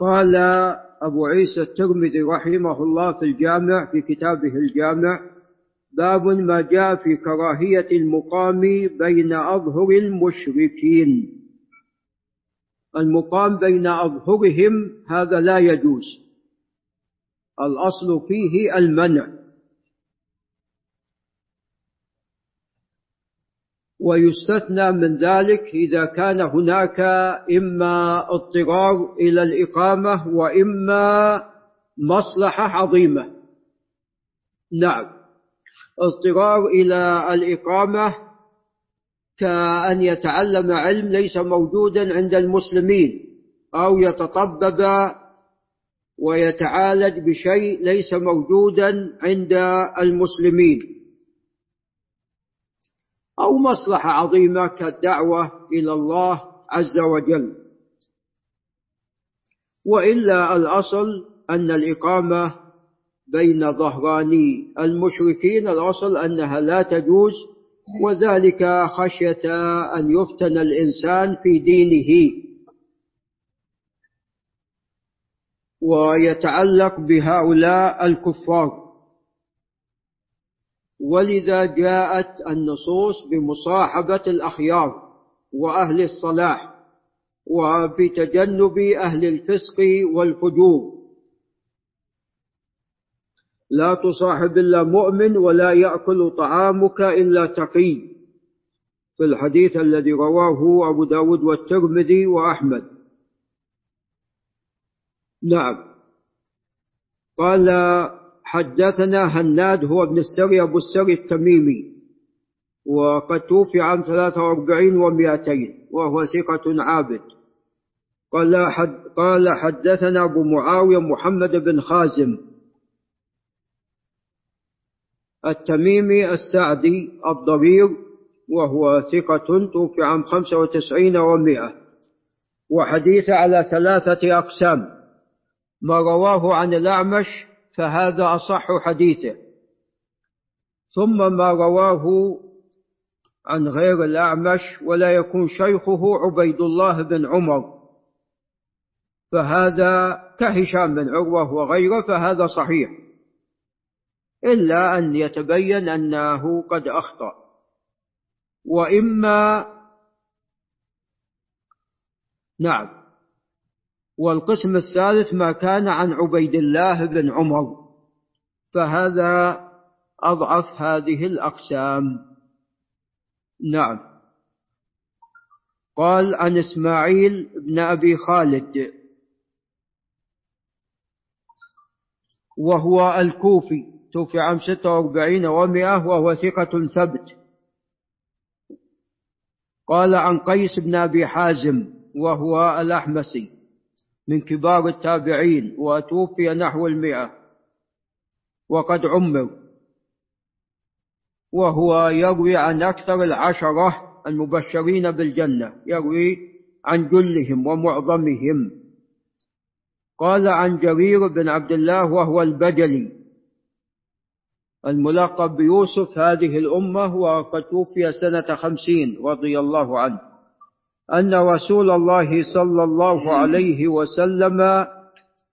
قال أبو عيسى الترمذي رحمه الله في الجامع في كتابه الجامع باب ما جاء في كراهية المقام بين أظهر المشركين. المقام بين أظهرهم هذا لا يجوز. الأصل فيه المنع. ويستثنى من ذلك إذا كان هناك إما اضطرار إلى الإقامة وإما مصلحة عظيمة. نعم. اضطرار إلى الإقامة كأن يتعلم علم ليس موجودا عند المسلمين أو يتطبب ويتعالج بشيء ليس موجودا عند المسلمين. أو مصلحة عظيمة كالدعوة إلى الله عز وجل. وإلا الأصل أن الإقامة بين ظهراني المشركين الأصل أنها لا تجوز وذلك خشية أن يفتن الإنسان في دينه. ويتعلق بهؤلاء الكفار. ولذا جاءت النصوص بمصاحبة الأخيار وأهل الصلاح وبتجنب أهل الفسق والفجور. لا تصاحب إلا مؤمن ولا يأكل طعامك إلا تقي. في الحديث الذي رواه أبو داود والترمذي وأحمد. نعم. قال حدثنا هناد هو ابن السري أبو السري التميمي وقد توفي عام 43 ومائتين وهو ثقة عابد. قال, حد قال حدثنا أبو معاوية محمد بن خازم التميمي السعدي الضرير وهو ثقة توفي عام 95 ومائة. وحديث على ثلاثة أقسام ما رواه عن الأعمش فهذا أصح حديثه. ثم ما رواه عن غير الأعمش ولا يكون شيخه عبيد الله بن عمر. فهذا كهشام بن عروة وغيره فهذا صحيح. إلا أن يتبين أنه قد أخطأ. وإما نعم. والقسم الثالث ما كان عن عبيد الله بن عمر. فهذا أضعف هذه الأقسام. نعم. قال عن إسماعيل بن أبي خالد. وهو الكوفي توفي عام 46 ومئة وهو ثقة ثبت. قال عن قيس بن أبي حازم وهو الأحمسي. من كبار التابعين وتوفي نحو المئة. وقد عمر. وهو يروي عن أكثر العشرة المبشرين بالجنة. يروي عن جلهم ومعظمهم. قال عن جرير بن عبد الله وهو البجلي. الملقب بيوسف هذه الأمة وقد توفي سنة خمسين رضي الله عنه. أن رسول الله صلى الله عليه وسلم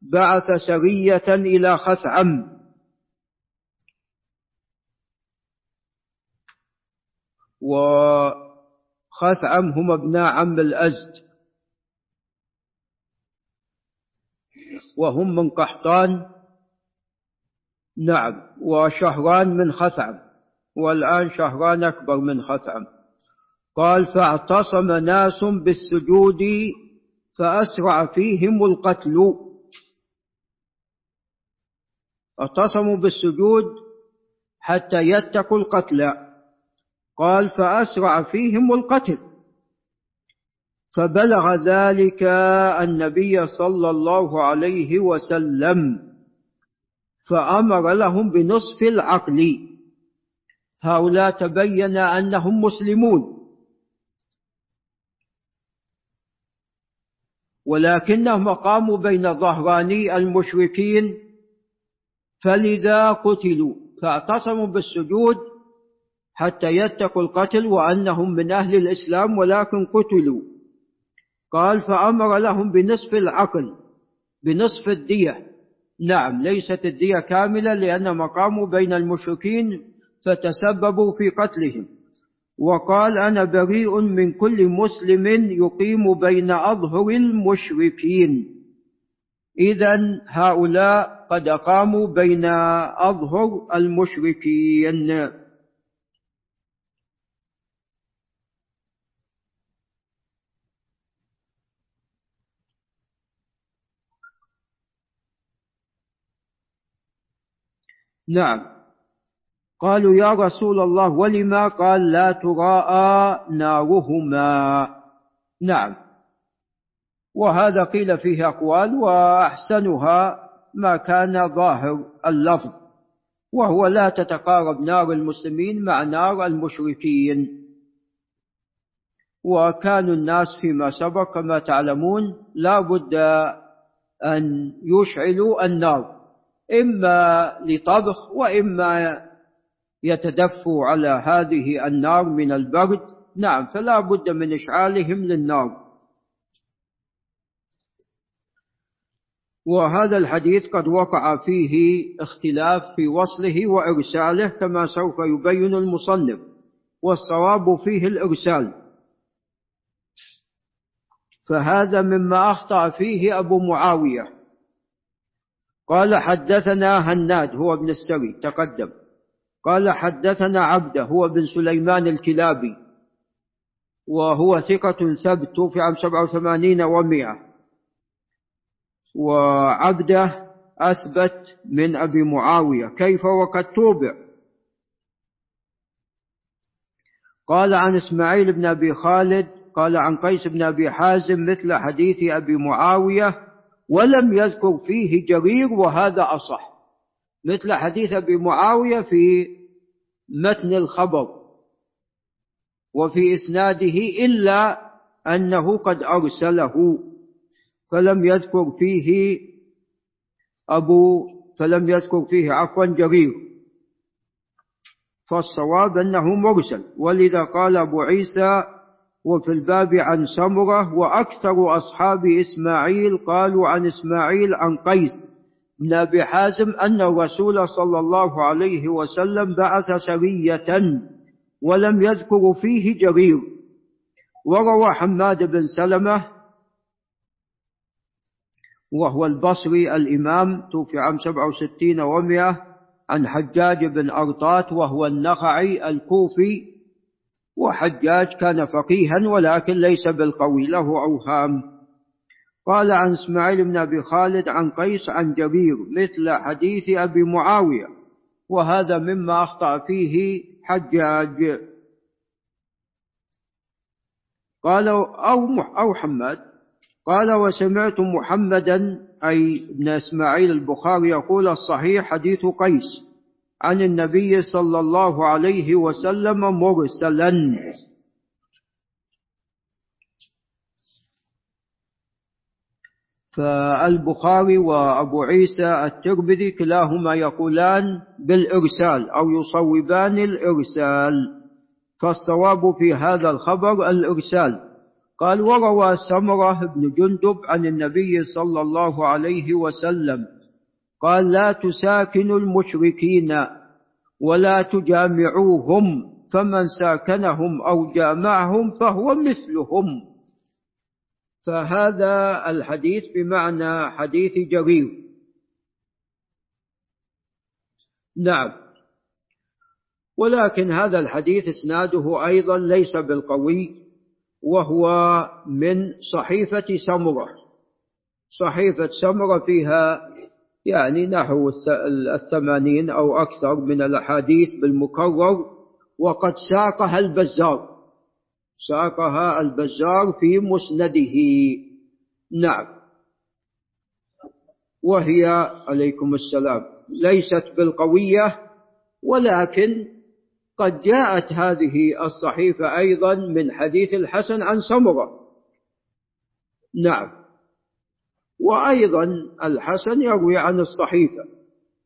بعث سرية إلى خثعم. وخثعم هم ابناء عم الأزد. وهم من قحطان. نعم وشهران من خثعم والآن شهران أكبر من خثعم. قال فاعتصم ناس بالسجود فأسرع فيهم القتل. اعتصموا بالسجود حتى يتقوا القتل. قال فأسرع فيهم القتل. فبلغ ذلك النبي صلى الله عليه وسلم فأمر لهم بنصف العقل. هؤلاء تبين أنهم مسلمون. ولكنهم قاموا بين ظهراني المشركين فلذا قتلوا فاعتصموا بالسجود حتى يتقوا القتل وأنهم من أهل الإسلام ولكن قتلوا. قال فأمر لهم بنصف العقل بنصف الدية. نعم ليست الدية كاملة لأن مقاموا بين المشركين فتسببوا في قتلهم. وقال أنا بريء من كل مسلم يقيم بين أظهر المشركين. إذا هؤلاء قد أقاموا بين أظهر المشركين. نعم. قالوا يا رسول الله ولما قال لا تراءى نارهما؟ نعم. وهذا قيل فيه أقوال وأحسنها ما كان ظاهر اللفظ وهو لا تتقارب نار المسلمين مع نار المشركين. وكانوا الناس فيما سبق كما تعلمون لا بد أن يشعلوا النار إما لطبخ وإما يتدفوا على هذه النار من البرد. نعم فلا بد من إشعالهم للنار. وهذا الحديث قد وقع فيه اختلاف في وصله وإرساله كما سوف يبين المصنف. والصواب فيه الإرسال. فهذا مما أخطأ فيه أبو معاوية. قال حدثنا هناد هو ابن السري تقدم. قال حدثنا عبده هو بن سليمان الكلابي وهو ثقة ثبت توفي عام سبعة وثمانين ومئة. وعبده أثبت من أبي معاوية كيف وقد توبع؟ قال عن إسماعيل بن أبي خالد قال عن قيس بن أبي حازم مثل حديث أبي معاوية ولم يذكر فيه جرير وهذا أصح. مثل حديث أبي معاوية في متن الخبر وفي إسناده إلا أنه قد أرسله فلم يذكر فيه أبو فلم يذكر فيه عفوا جرير. فالصواب أنه مرسل ولذا قال أبو عيسى وفي الباب عن سمرة وأكثر أصحاب إسماعيل قالوا عن إسماعيل عن قيس. بن أبي حازم أن الرسول صلى الله عليه وسلم بعث سرية ولم يذكر فيه جرير. وروى حماد بن سلمة وهو البصري الإمام توفي عام 67 ومئة عن حجاج بن أرطات وهو النخعي الكوفي. وحجاج كان فقيها ولكن ليس بالقوي له أوهام. قال عن إسماعيل بن أبي خالد عن قيس عن جبير مثل حديث أبي معاوية وهذا مما أخطأ فيه حجاج. قال أو أو حماد قال وسمعت محمدا أي ابن إسماعيل البخاري يقول الصحيح حديث قيس عن النبي صلى الله عليه وسلم مرسلا. فالبخاري وأبو عيسى الترمذي كلاهما يقولان بالإرسال أو يصوبان الإرسال. فالصواب في هذا الخبر الإرسال. قال وروى سمرة بن جندب عن النبي صلى الله عليه وسلم قال لا تساكنوا المشركين ولا تجامعوهم فمن ساكنهم أو جامعهم فهو مثلهم. فهذا الحديث بمعنى حديث جرير. نعم. ولكن هذا الحديث إسناده أيضا ليس بالقوي وهو من صحيفة سمرة. صحيفة سمرة فيها يعني نحو الثمانين أو أكثر من الأحاديث بالمكرر وقد ساقها البزار. ساقها البزار في مسنده. نعم. وهي عليكم السلام. ليست بالقوية ولكن قد جاءت هذه الصحيفة أيضا من حديث الحسن عن سمرة. نعم. وأيضا الحسن يروي عن الصحيفة.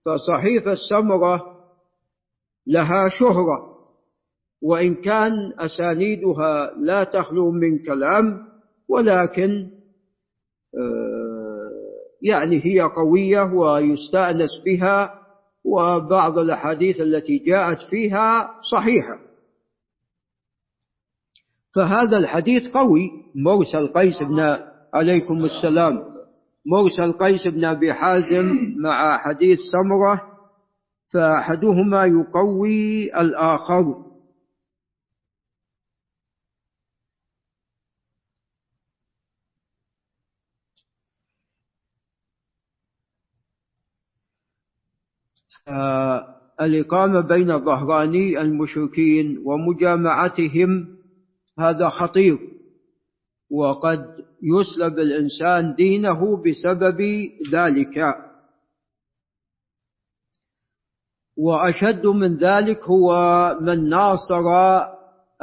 فصحيفة السمرة لها شهرة. وإن كان أسانيدها لا تخلو من كلام ولكن آه، يعني هي قوية ويستأنس بها وبعض الأحاديث التي جاءت فيها صحيحة. فهذا الحديث قوي. مرسل قيس بن عليكم السلام. مرسل قيس بن أبي حازم مع حديث سمرة فأحدهما يقوي الآخر. الإقامة بين ظهراني المشركين ومجامعتهم هذا خطير وقد يسلب الإنسان دينه بسبب ذلك. وأشد من ذلك هو من ناصر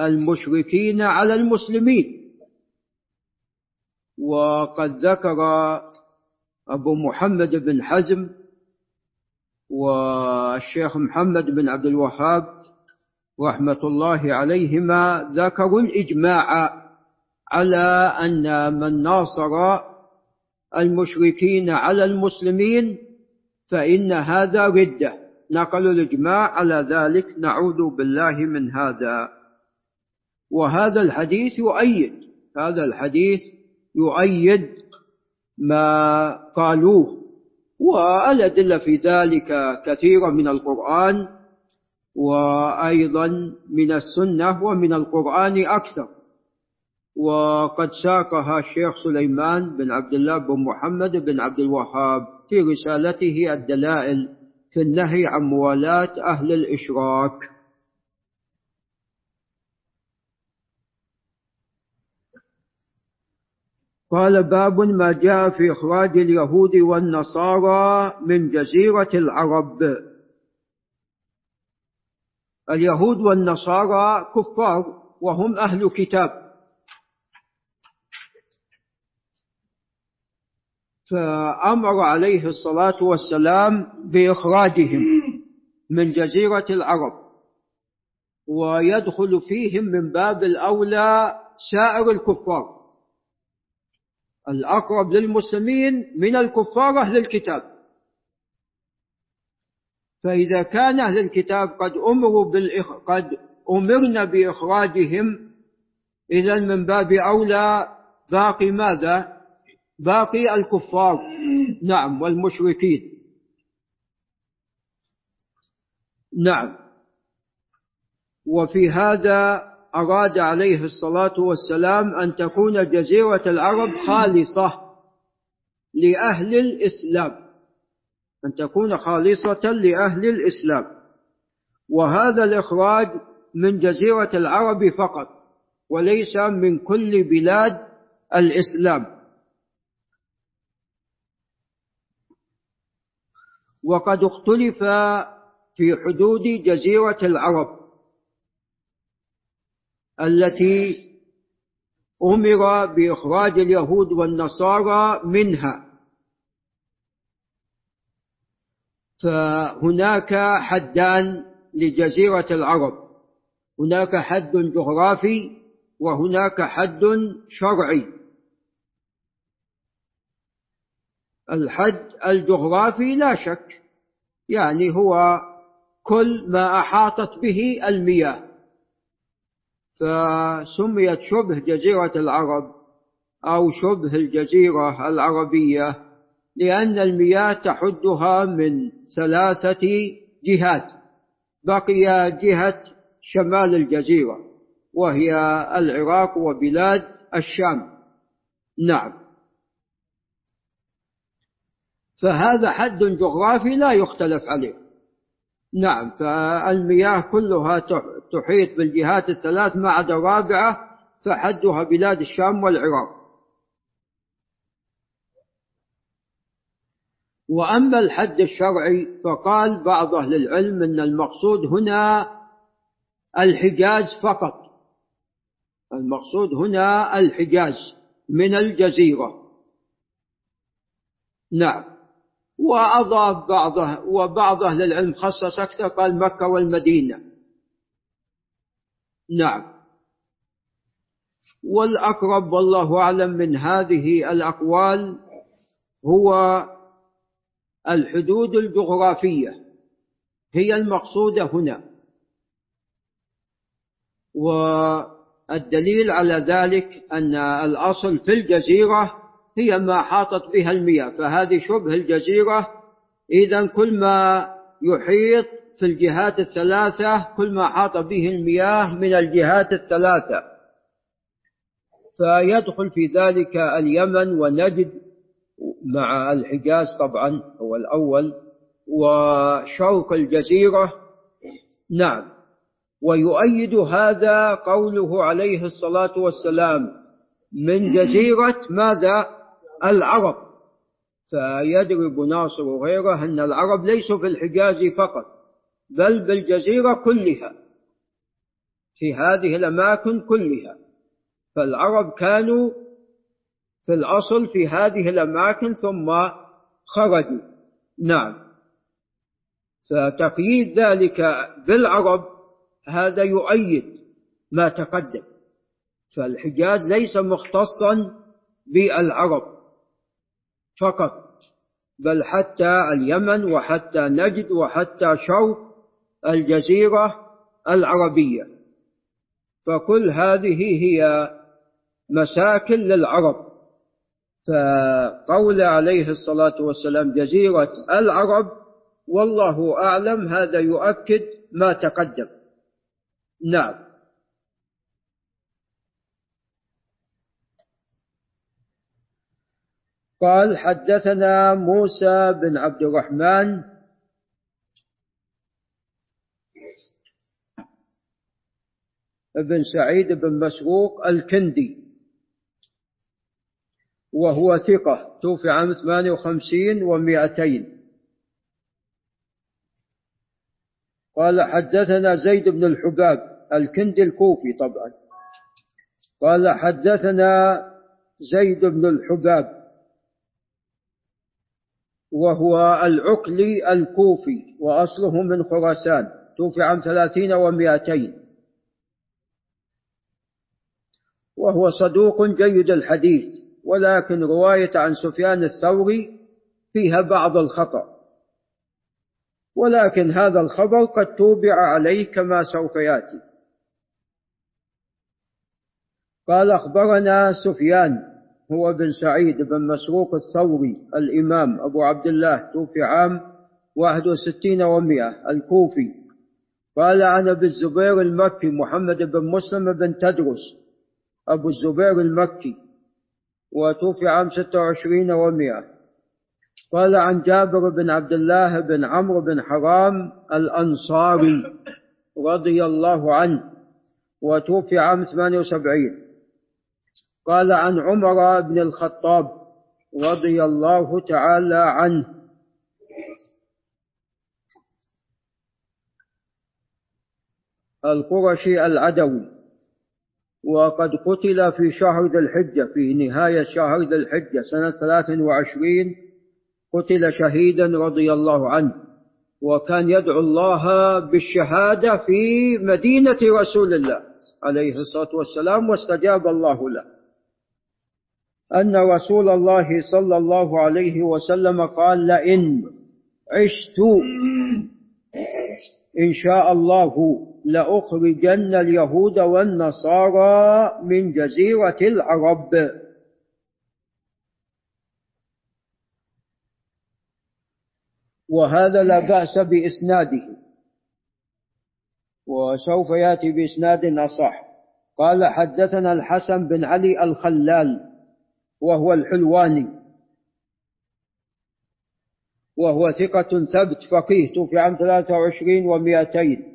المشركين على المسلمين. وقد ذكر أبو محمد بن حزم والشيخ محمد بن عبد الوهاب رحمة الله عليهما ذكروا الإجماع على أن من ناصر المشركين على المسلمين فإن هذا ردة. نقلوا الإجماع على ذلك. نعوذ بالله من هذا. وهذا الحديث يؤيد. هذا الحديث يؤيد ما قالوه والأدلة في ذلك كثيرة من القرآن وأيضا من السنة ومن القرآن أكثر. وقد ساقها الشيخ سليمان بن عبد الله بن محمد بن عبد الوهاب في رسالته الدلائل في النهي عن موالاة أهل الإشراك. قال باب ما جاء في إخراج اليهود والنصارى من جزيرة العرب. اليهود والنصارى كفار وهم أهل كتاب. فأمر عليه الصلاة والسلام بإخراجهم من جزيرة العرب ويدخل فيهم من باب الأولى سائر الكفار. الأقرب للمسلمين من الكفار أهل الكتاب. فإذا كان أهل الكتاب قد أمروا بالإخ... قد أمرنا بإخراجهم إذا من باب أولى باقي ماذا؟ باقي الكفار. نعم والمشركين. نعم. وفي هذا أراد عليه الصلاة والسلام أن تكون جزيرة العرب خالصة لأهل الإسلام أن تكون خالصة لأهل الإسلام. وهذا الإخراج من جزيرة العرب فقط وليس من كل بلاد الإسلام. وقد اختلف في حدود جزيرة العرب. التي أمر بإخراج اليهود والنصارى منها. فهناك حدان لجزيرة العرب. هناك حد جغرافي وهناك حد شرعي. الحد الجغرافي لا شك يعني هو كل ما أحاطت به المياه. فسميت شبه جزيرة العرب أو شبه الجزيرة العربية لأن المياه تحدها من ثلاثة جهات. بقي جهة شمال الجزيرة وهي العراق وبلاد الشام. نعم. فهذا حد جغرافي لا يختلف عليه. نعم فالمياه كلها تحيط بالجهات الثلاث ما عدا الرابعة فحدها بلاد الشام والعراق. وأما الحد الشرعي فقال بعض أهل العلم أن المقصود هنا الحجاز فقط. المقصود هنا الحجاز من الجزيرة. نعم. وأضاف بعضه وبعض أهل العلم خصص أكثر قال مكة والمدينة. نعم. والأقرب والله أعلم من هذه الأقوال هو الحدود الجغرافية. هي المقصودة هنا. والدليل على ذلك أن الأصل في الجزيرة هي ما حاطت بها المياه. فهذه شبه الجزيرة. إذا كل ما يحيط في الجهات الثلاثة كل ما حاط به المياه من الجهات الثلاثة. فيدخل في ذلك اليمن ونجد مع الحجاز طبعا هو الأول وشرق الجزيرة. نعم. ويؤيد هذا قوله عليه الصلاة والسلام من جزيرة ماذا؟ العرب. فيدرب ناصر وغيره أن العرب ليسوا في الحجاز فقط. بل بالجزيرة كلها. في هذه الأماكن كلها. فالعرب كانوا في الأصل في هذه الأماكن ثم خرجوا. نعم. فتقييد ذلك بالعرب هذا يؤيد ما تقدم. فالحجاز ليس مختصا بالعرب فقط بل حتى اليمن وحتى نجد وحتى شرق الجزيرة العربية. فكل هذه هي مساكن للعرب. فقول عليه الصلاة والسلام جزيرة العرب والله أعلم هذا يؤكد ما تقدم. نعم. قال حدثنا موسى بن عبد الرحمن بن سعيد بن مسروق الكندي وهو ثقة توفي عام 58 و200 قال حدثنا زيد بن الحباب الكندي الكوفي طبعا. قال حدثنا زيد بن الحباب وهو العقلي الكوفي وأصله من خراسان توفي عام ثلاثين ومائتين. وهو صدوق جيد الحديث ولكن رواية عن سفيان الثوري فيها بعض الخطأ. ولكن هذا الخبر قد توبع عليه كما سوف يأتي. قال أخبرنا سفيان هو بن سعيد بن مسروق الثوري الإمام أبو عبد الله توفي عام واحد وستين ومئة الكوفي. قال عن أبي الزبير المكي محمد بن مسلم بن تدرس أبو الزبير المكي وتوفي عام ستة وعشرين ومئة. قال عن جابر بن عبد الله بن عمرو بن حرام الأنصاري رضي الله عنه وتوفي عام 78 قال عن عمر بن الخطاب رضي الله تعالى عنه. القرشي العدوي. وقد قتل في شهر ذي الحجة في نهاية شهر ذي الحجة سنة 23 قتل شهيدا رضي الله عنه. وكان يدعو الله بالشهادة في مدينة رسول الله عليه الصلاة والسلام واستجاب الله له. أن رسول الله صلى الله عليه وسلم قال لئن عشت إن شاء الله لأخرجن اليهود والنصارى من جزيرة العرب. وهذا لا بأس بإسناده. وسوف يأتي بإسناد أصح قال حدثنا الحسن بن علي الخلال وهو الحلواني. وهو ثقة ثبت فقيه توفي عام 23 ومائتين.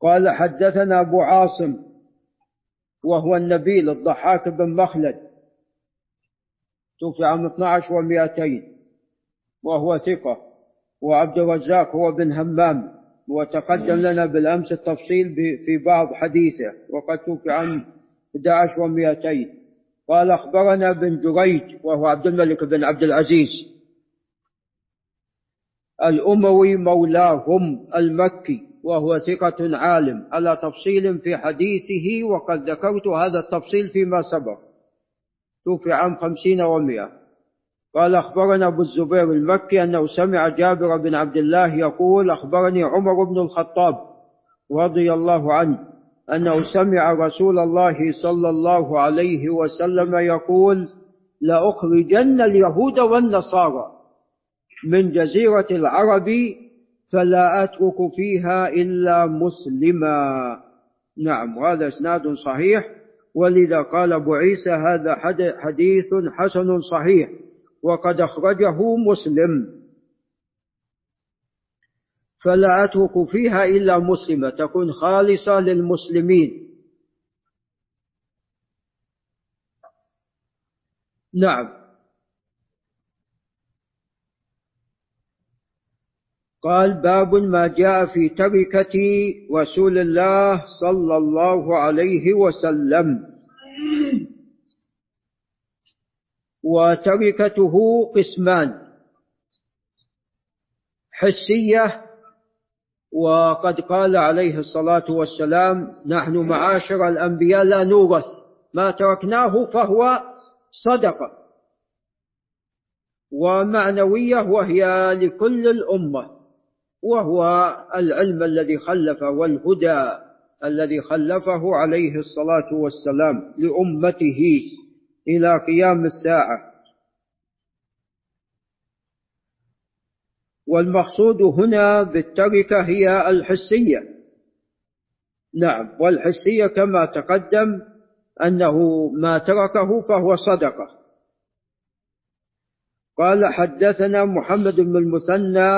قال حدثنا أبو عاصم وهو النبيل الضحاك بن مخلد. توفي عام 12 و200 وهو ثقة وعبد الرزاق هو بن همام. وتقدم لنا بالأمس التفصيل في بعض حديثه وقد توفي عام 11 و200 قال أخبرنا بن جريج وهو عبد الملك بن عبد العزيز الأموي مولاهم المكي. وهو ثقة عالم. على تفصيل في حديثه وقد ذكرت هذا التفصيل فيما سبق. توفي عام خمسين ومئة قال أخبرنا أبو الزبير المكي أنه سمع جابر بن عبد الله يقول أخبرني عمر بن الخطاب رضي الله عنه أنه سمع رسول الله صلى الله عليه وسلم يقول لأخرجن اليهود والنصارى من جزيرة العرب فلا أترك فيها إلا مسلما. نعم وهذا إسناد صحيح. ولذا قال أبو عيسى هذا حديث حسن صحيح وقد أخرجه مسلم. فلا أترك فيها إلا مسلمة تكون خالصة للمسلمين. نعم. قال باب ما جاء في تركة رسول الله صلى الله عليه وسلم. وتركته قسمان حسية وقد قال عليه الصلاة والسلام نحن معاشر الأنبياء لا نورث ما تركناه فهو صدقة ومعنوية وهي لكل الأمة. وهو العلم الذي خلفه والهدى الذي خلفه عليه الصلاة والسلام لأمته إلى قيام الساعة. والمقصود هنا بالتركة هي الحسية. نعم والحسية كما تقدم أنه ما تركه فهو صدقة. قال حدثنا محمد بن المثنى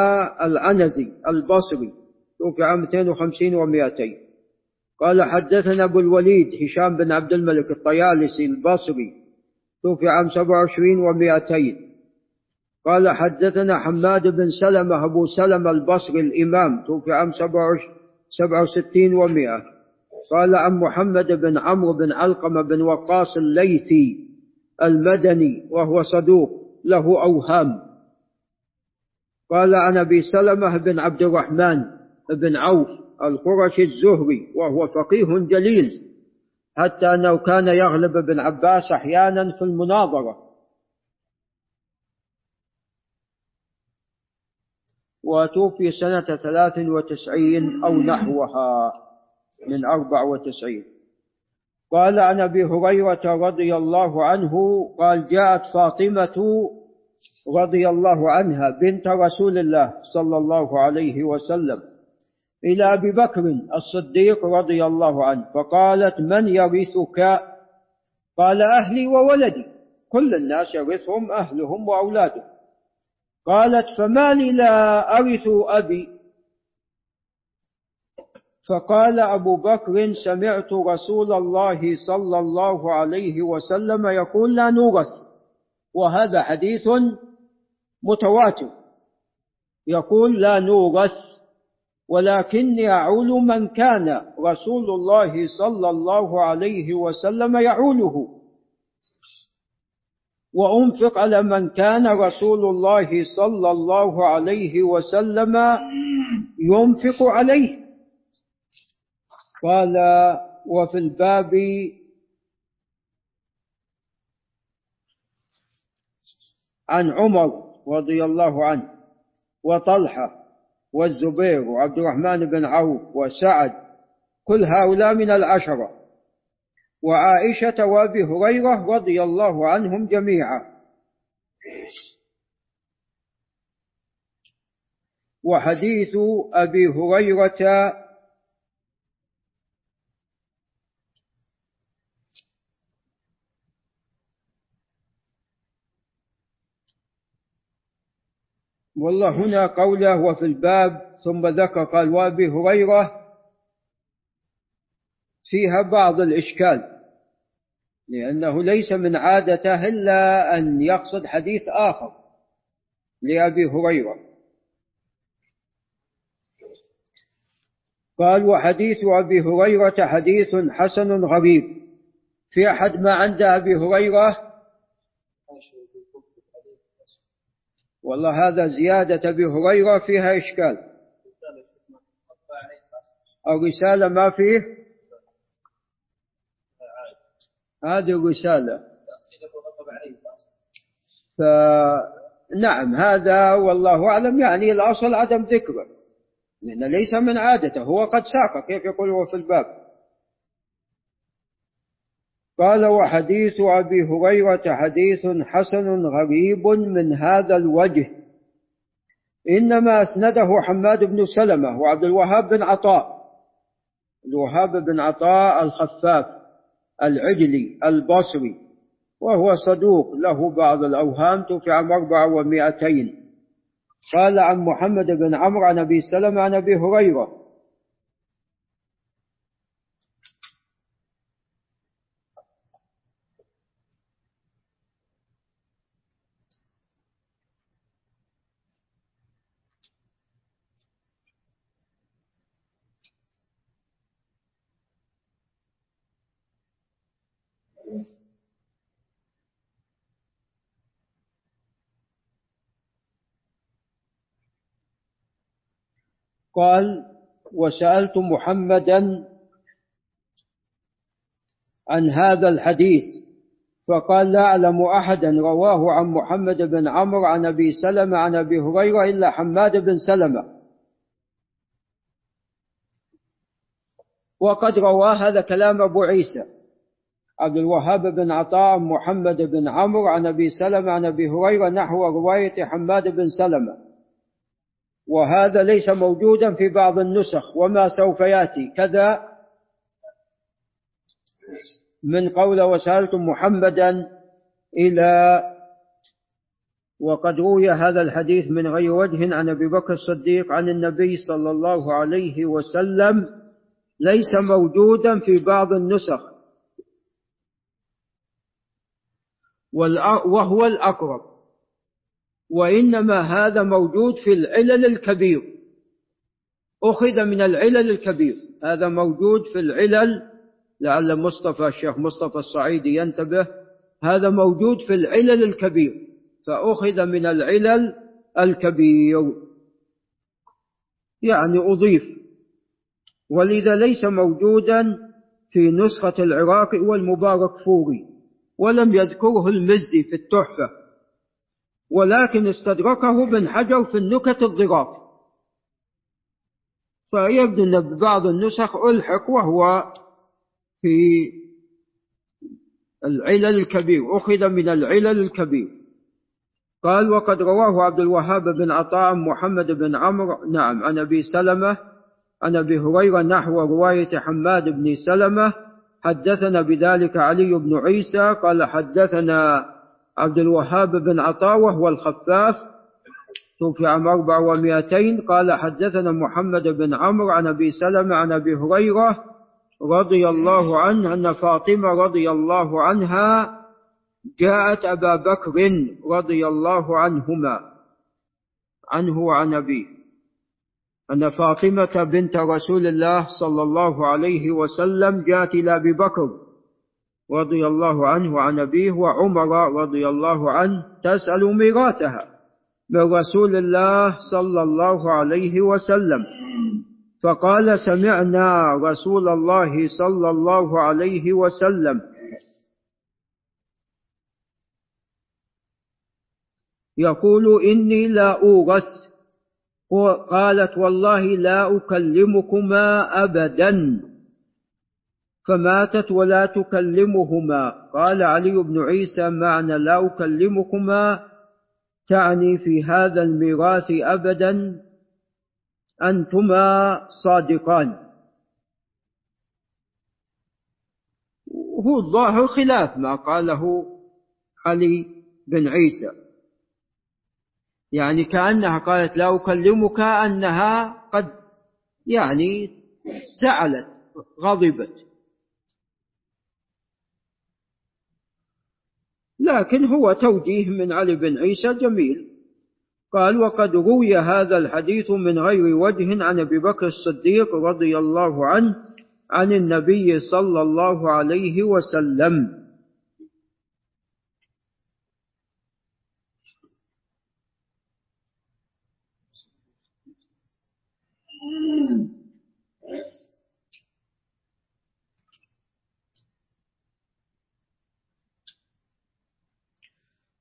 العنزي البصري توفي عام 250 و200 قال حدثنا أبو الوليد هشام بن عبد الملك الطيالسي البصري توفي عام 27 و200 قال حدثنا حماد بن سلمة أبو سلمة البصري الإمام توفي عام 67 و100 قال عن محمد بن عمرو بن علقمة بن وقاص الليثي المدني وهو صدوق. له أوهام. قال عن أبي سلمة بن عبد الرحمن بن عوف القرشي الزهري وهو فقيه جليل حتى أنه كان يغلب ابن عباس أحيانا في المناظرة. وتوفي سنة ثلاث وتسعين أو نحوها من أربع وتسعين. قال عن أبي هريرة رضي الله عنه قال جاءت فاطمة رضي الله عنها بنت رسول الله صلى الله عليه وسلم إلى أبي بكر الصديق رضي الله عنه فقالت من يرثك؟ قال أهلي وولدي كل الناس يرثهم أهلهم وأولادهم. قالت فما لي لا أرث أبي فقال أبو بكر سمعت رسول الله صلى الله عليه وسلم يقول لا نورث وهذا حديث متواتر. يقول لا نورث ولكني أعول من كان رسول الله صلى الله عليه وسلم يعوله. وأنفق على من كان رسول الله صلى الله عليه وسلم ينفق عليه. قال وفي الباب عن عمر رضي الله عنه وطلحة والزبير وعبد الرحمن بن عوف وسعد كل هؤلاء من العشرة. وعائشة وأبي هريرة رضي الله عنهم جميعا. وحديث أبي هريرة والله هنا قوله وفي الباب ثم ذكر قال وابي هريرة فيها بعض الإشكال لأنه ليس من عادته إلا أن يقصد حديث آخر لأبي هريرة. قال وحديث أبي هريرة حديث حسن غريب. في أحد ما عند أبي هريرة والله هذا زيادة أبي هريرة فيها إشكال. الرسالة ما فيه؟ هذه الرسالة فنعم هذا والله أعلم يعني الأصل عدم ذكره. لأن ليس من عادته هو قد ساق كيف يقول هو في الباب؟ قال وحديث أبي هريرة حديث حسن غريب من هذا الوجه. إنما أسنده حماد بن سلمة وعبد الوهاب بن عطاء. الوهاب بن عطاء الخفاف العجلي البصري وهو صدوق. له بعض الأوهام توفي عام أربعة ومائتين قال عن محمد بن عمرو عن أبي سلمة عن أبي هريرة قال وسألت محمدا عن هذا الحديث فقال لا أعلم أحدا رواه عن محمد بن عمرو عن أبي سلمة عن أبي هريرة إلا حماد بن سلمة. وقد رواه هذا كلام أبو عيسى عبد الوهاب بن عطاء محمد بن عمرو عن أبي سلمة عن أبي هريرة نحو رواية حماد بن سلمة. وهذا ليس موجودا في بعض النسخ وما سوف يأتي. كذا من قول وسألتم محمدا إلى وقد روي هذا الحديث من غير وجه عن أبي بكر الصديق عن النبي صلى الله عليه وسلم ليس موجودا في بعض النسخ. وهو الأقرب. وإنما هذا موجود في العلل الكبير. أخذ من العلل الكبير. هذا موجود في العلل لعل مصطفى الشيخ مصطفى الصعيدي ينتبه هذا موجود في العلل الكبير. فأخذ من العلل الكبير. يعني أضيف. ولذا ليس موجودا في نسخة العراقي والمبارك فوري ولم يذكره المزي في التحفة. ولكن استدركه ابن حجر في النكت الضراف. فيبدو أن ببعض النسخ ألحق وهو في العلل الكبير أخذ من العلل الكبير. قال وقد رواه عبد الوهاب بن عطاء محمد بن عمرو نعم عن أبي سلمة عن أبي هريرة نحو رواية حماد بن سلمة حدثنا بذلك علي بن عيسى قال حدثنا عبد الوهاب بن عطاء وهو الخفاف توفي عام أربع ومائتين قال حدثنا محمد بن عمرو عن أبي سلمة عن أبي هريرة رضي الله عنه أن فاطمة رضي الله عنها جاءت أبا بكر رضي الله عنهما عنه وعن أبيه أن فاطمة بنت رسول الله صلى الله عليه وسلم جاءت إلى أبي بكر رضي الله عنه وعن أبيه وعمر رضي الله عنه تسأل ميراثها من رسول الله صلى الله عليه وسلم فقال سمعنا رسول الله صلى الله عليه وسلم يقول إني لا أورث قالت والله لا أكلمكما أبدا فماتت ولا تكلمهما. قال علي بن عيسى معنى لا أكلمكما تعني في هذا الميراث أبدا أنتما صادقان. هو الظاهر خلاف ما قاله علي بن عيسى. يعني كأنها قالت لا أكلمك أنها قد يعني زعلت غضبت. لكن هو توجيه من علي بن عيسى جميل قال وقد روي هذا الحديث من غير وجه عن أبي بكر الصديق رضي الله عنه عن النبي صلى الله عليه وسلم.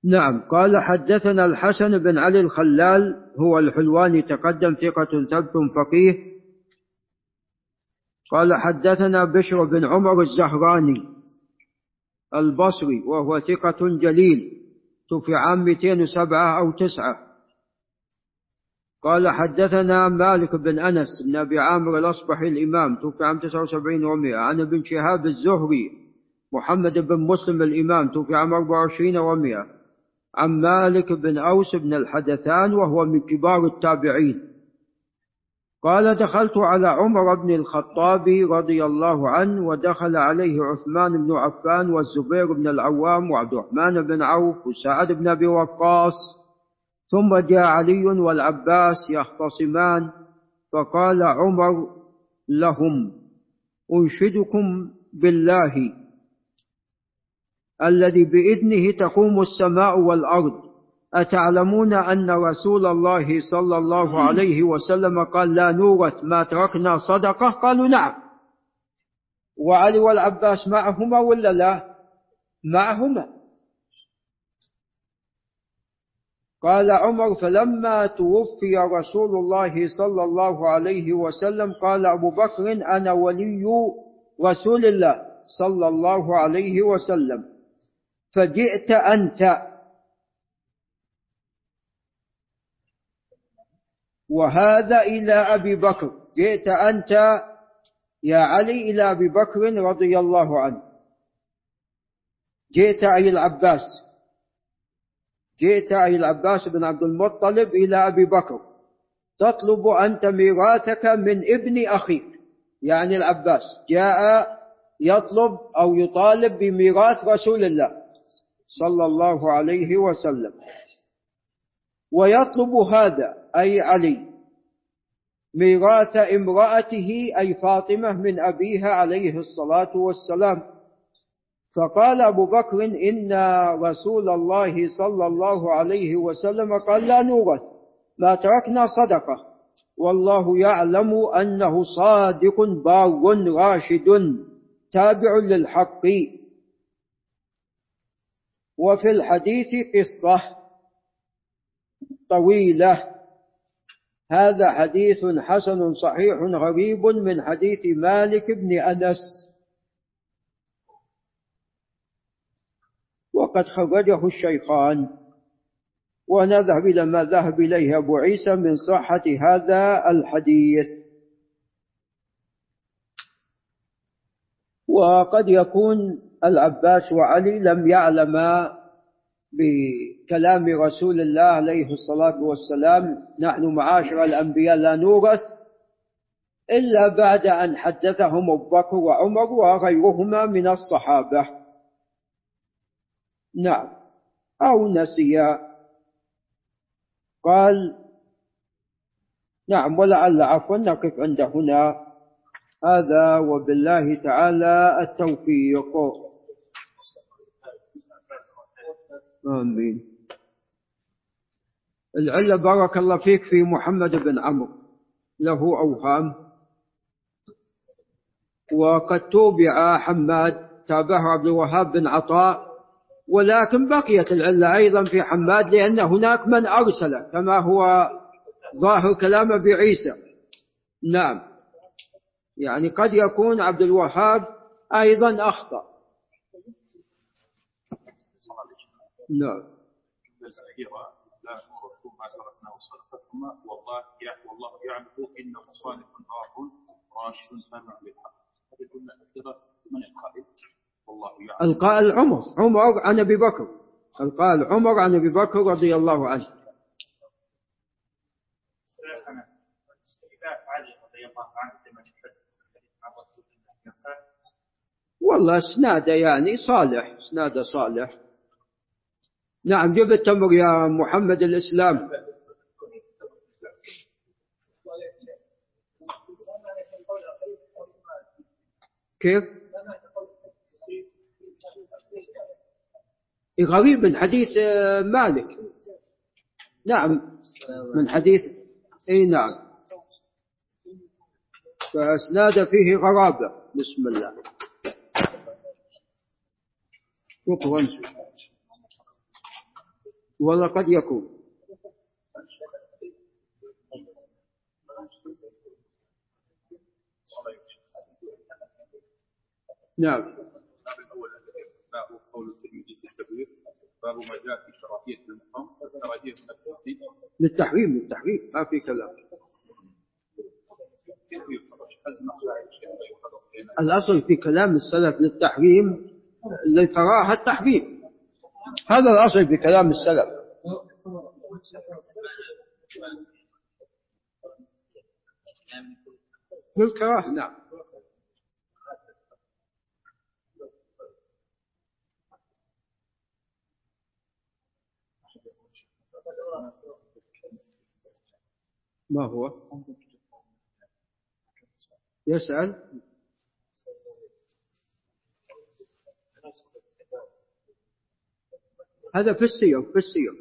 نعم قال حدثنا الحسن بن علي الخلال هو الحلواني تقدم ثقة ثبت فقيه. قال حدثنا بشر بن عمر الزهراني البصري وهو ثقة جليل توفي عام 207 أو 9 قال حدثنا مالك بن أنس بن أبي عامر الأصبحي الإمام توفي عام 79 و100 عن ابن شهاب الزهري محمد بن مسلم الإمام توفي عام 24 و100 عن مالك بن أوس بن الحدثان وهو من كبار التابعين. قال دخلت على عمر بن الخطاب رضي الله عنه ودخل عليه عثمان بن عفان والزبير بن العوام وعبد الرحمن بن عوف وسعد بن أبي وقاص. ثم جاء علي والعباس يختصمان فقال عمر لهم أنشدكم بالله. الذي بإذنه تقوم السماء والأرض. أتعلمون أن رسول الله صلى الله عليه وسلم قال لا نورث ما تركنا صدقة؟ قالوا نعم. وعلي والعباس معهما ولا لا؟ معهما. قال عمر فلما توفي رسول الله صلى الله عليه وسلم قال أبو بكر أنا ولي رسول الله صلى الله عليه وسلم. فجئت أنت. وهذا إلى أبي بكر. جئت أنت يا علي إلى أبي بكر رضي الله عنه. جئت أي العباس. جئت أي العباس بن عبد المطلب إلى أبي بكر. تطلب أنت ميراثك من ابن أخيك يعني العباس. جاء يطلب أو يطالب بميراث رسول الله. صلى الله عليه وسلم. ويطلب هذا أي علي ميراث امرأته أي فاطمة من أبيها عليه الصلاة والسلام. فقال أبو بكر إن رسول الله صلى الله عليه وسلم قال لا نورث ما تركنا صدقة. والله يعلم أنه صادق بار راشد تابع للحق. وفي الحديث قصة طويلة. هذا حديث حسن صحيح غريب من حديث مالك بن أنس. وقد خرجه الشيخان. ونذهب إلى ما ذهب إليه أبو عيسى من صحة هذا الحديث. وقد يكون العباس وعلي لم يعلما بكلام رسول الله عليه الصلاة والسلام نحن معاشر الأنبياء لا نورث إلا بعد أن حدثهم أبو بكر وعمر وغيرهما من الصحابة. نعم. أو نسيا قال نعم ولعل عفوا نقف عند هنا. هذا وبالله تعالى التوفيق. آمين. العلة بارك الله فيك في محمد بن عمرو. له أوهام. وقد توبع حماد تابعه عبد الوهاب بن عطاء. ولكن بقيت العلة أيضا في حماد لأن هناك من أرسل كما هو ظاهر كلام أبي عيسى. نعم. يعني قد يكون عبد الوهاب أيضا أخطأ. نعم الأخيرة لا. نورث ما تركناه صدقة ثم والله والله يعلم إنه صالح بار راشد تابع للحق هذه الجملة الأخيرة من القائل؟ والله يعلم القائل عمر عمر عن أبي بكر. القائل عمر عن أبي بكر رضي الله عنه. والله اسناده يعني صالح اسناده صالح. نعم جب التمر يا محمد الإسلام. كيف؟ غريب من حديث مالك. نعم من حديث اي نعم. فأسناد فيه غرابة. بسم الله. شكرا والله قد يكون. نعم. باب ما جاء في كراهيه المقام للتحريم للتحريم. ما في كلام. الأصل في كلام السلف للتحريم للكراهة التحريم. هذا الأصل في كلام السلف. للكراهة نعم. ما هو؟ يسأل. هذا في السير في السير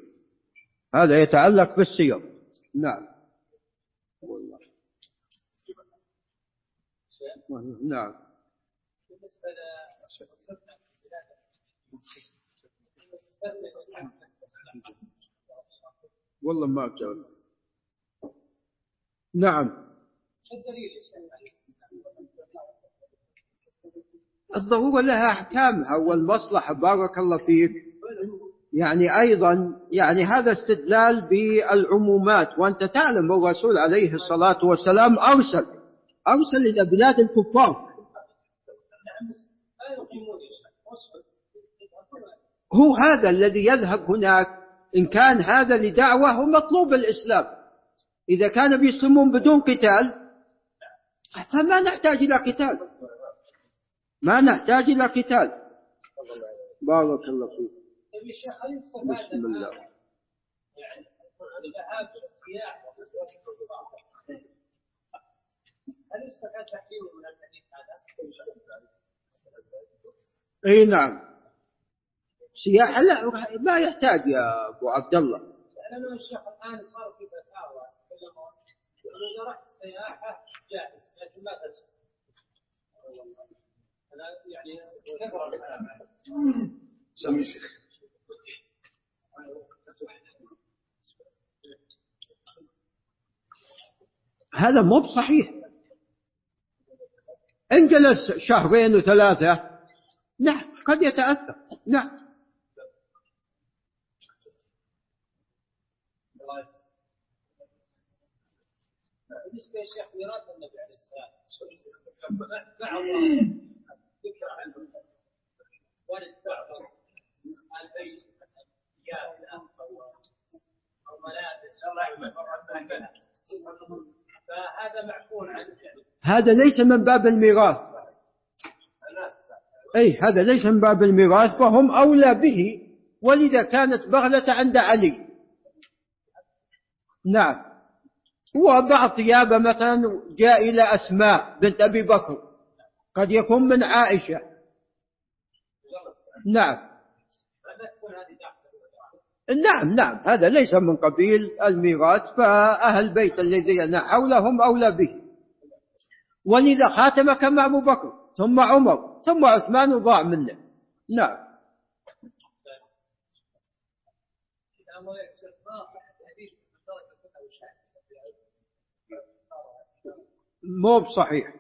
هذا يتعلق في السير نعم. والله. نعم. والله ما أجاب نعم. الضرورة لها أحكامها والمصلحة. بارك الله فيك. يعني أيضا يعني هذا استدلال بالعمومات وأنت تعلم الرسول عليه الصلاة والسلام أرسل أرسل إلى بلاد الكفار. هو هذا الذي يذهب هناك إن كان هذا لدعوة هو مطلوب الإسلام إذا كان بيسلمون بدون قتال فما نحتاج إلى قتال. ما نحتاج إلى قتال. بارك الله فيك. بسم الله. يعني السياح هل يستفاد تحليل من الحديث هذا؟ إي نعم. سياحة لا ما يحتاج يا أبو عبد الله. لأن الشيخ الآن صار في فتاوى إذا رحت سياحة جاهز. لكن ما تسمع أنا يعني كثر سمي شيخ. هذا مو بصحيح. إن جلس شهرين وثلاثة نعم قد يتأثر. نعم. شيخ ميراث النبي عليه السلام مع الله ذكر البيت. فهذا هذا ليس من باب الميراث. أي هذا ليس من باب الميراث فهم أولى به. ولذا كانت بغلة عند علي. نعم. وبعض ثيابه مثلا جاء إلى أسماء بنت أبي بكر. قد يكون من عائشة. نعم. نعم نعم هذا ليس من قبيل الميراث فأهل البيت الذين حولهم أولى به. ولذا خاتم كما أبو بكر ثم عمر ثم عثمان ضاع منه. نعم. مو بصحيح.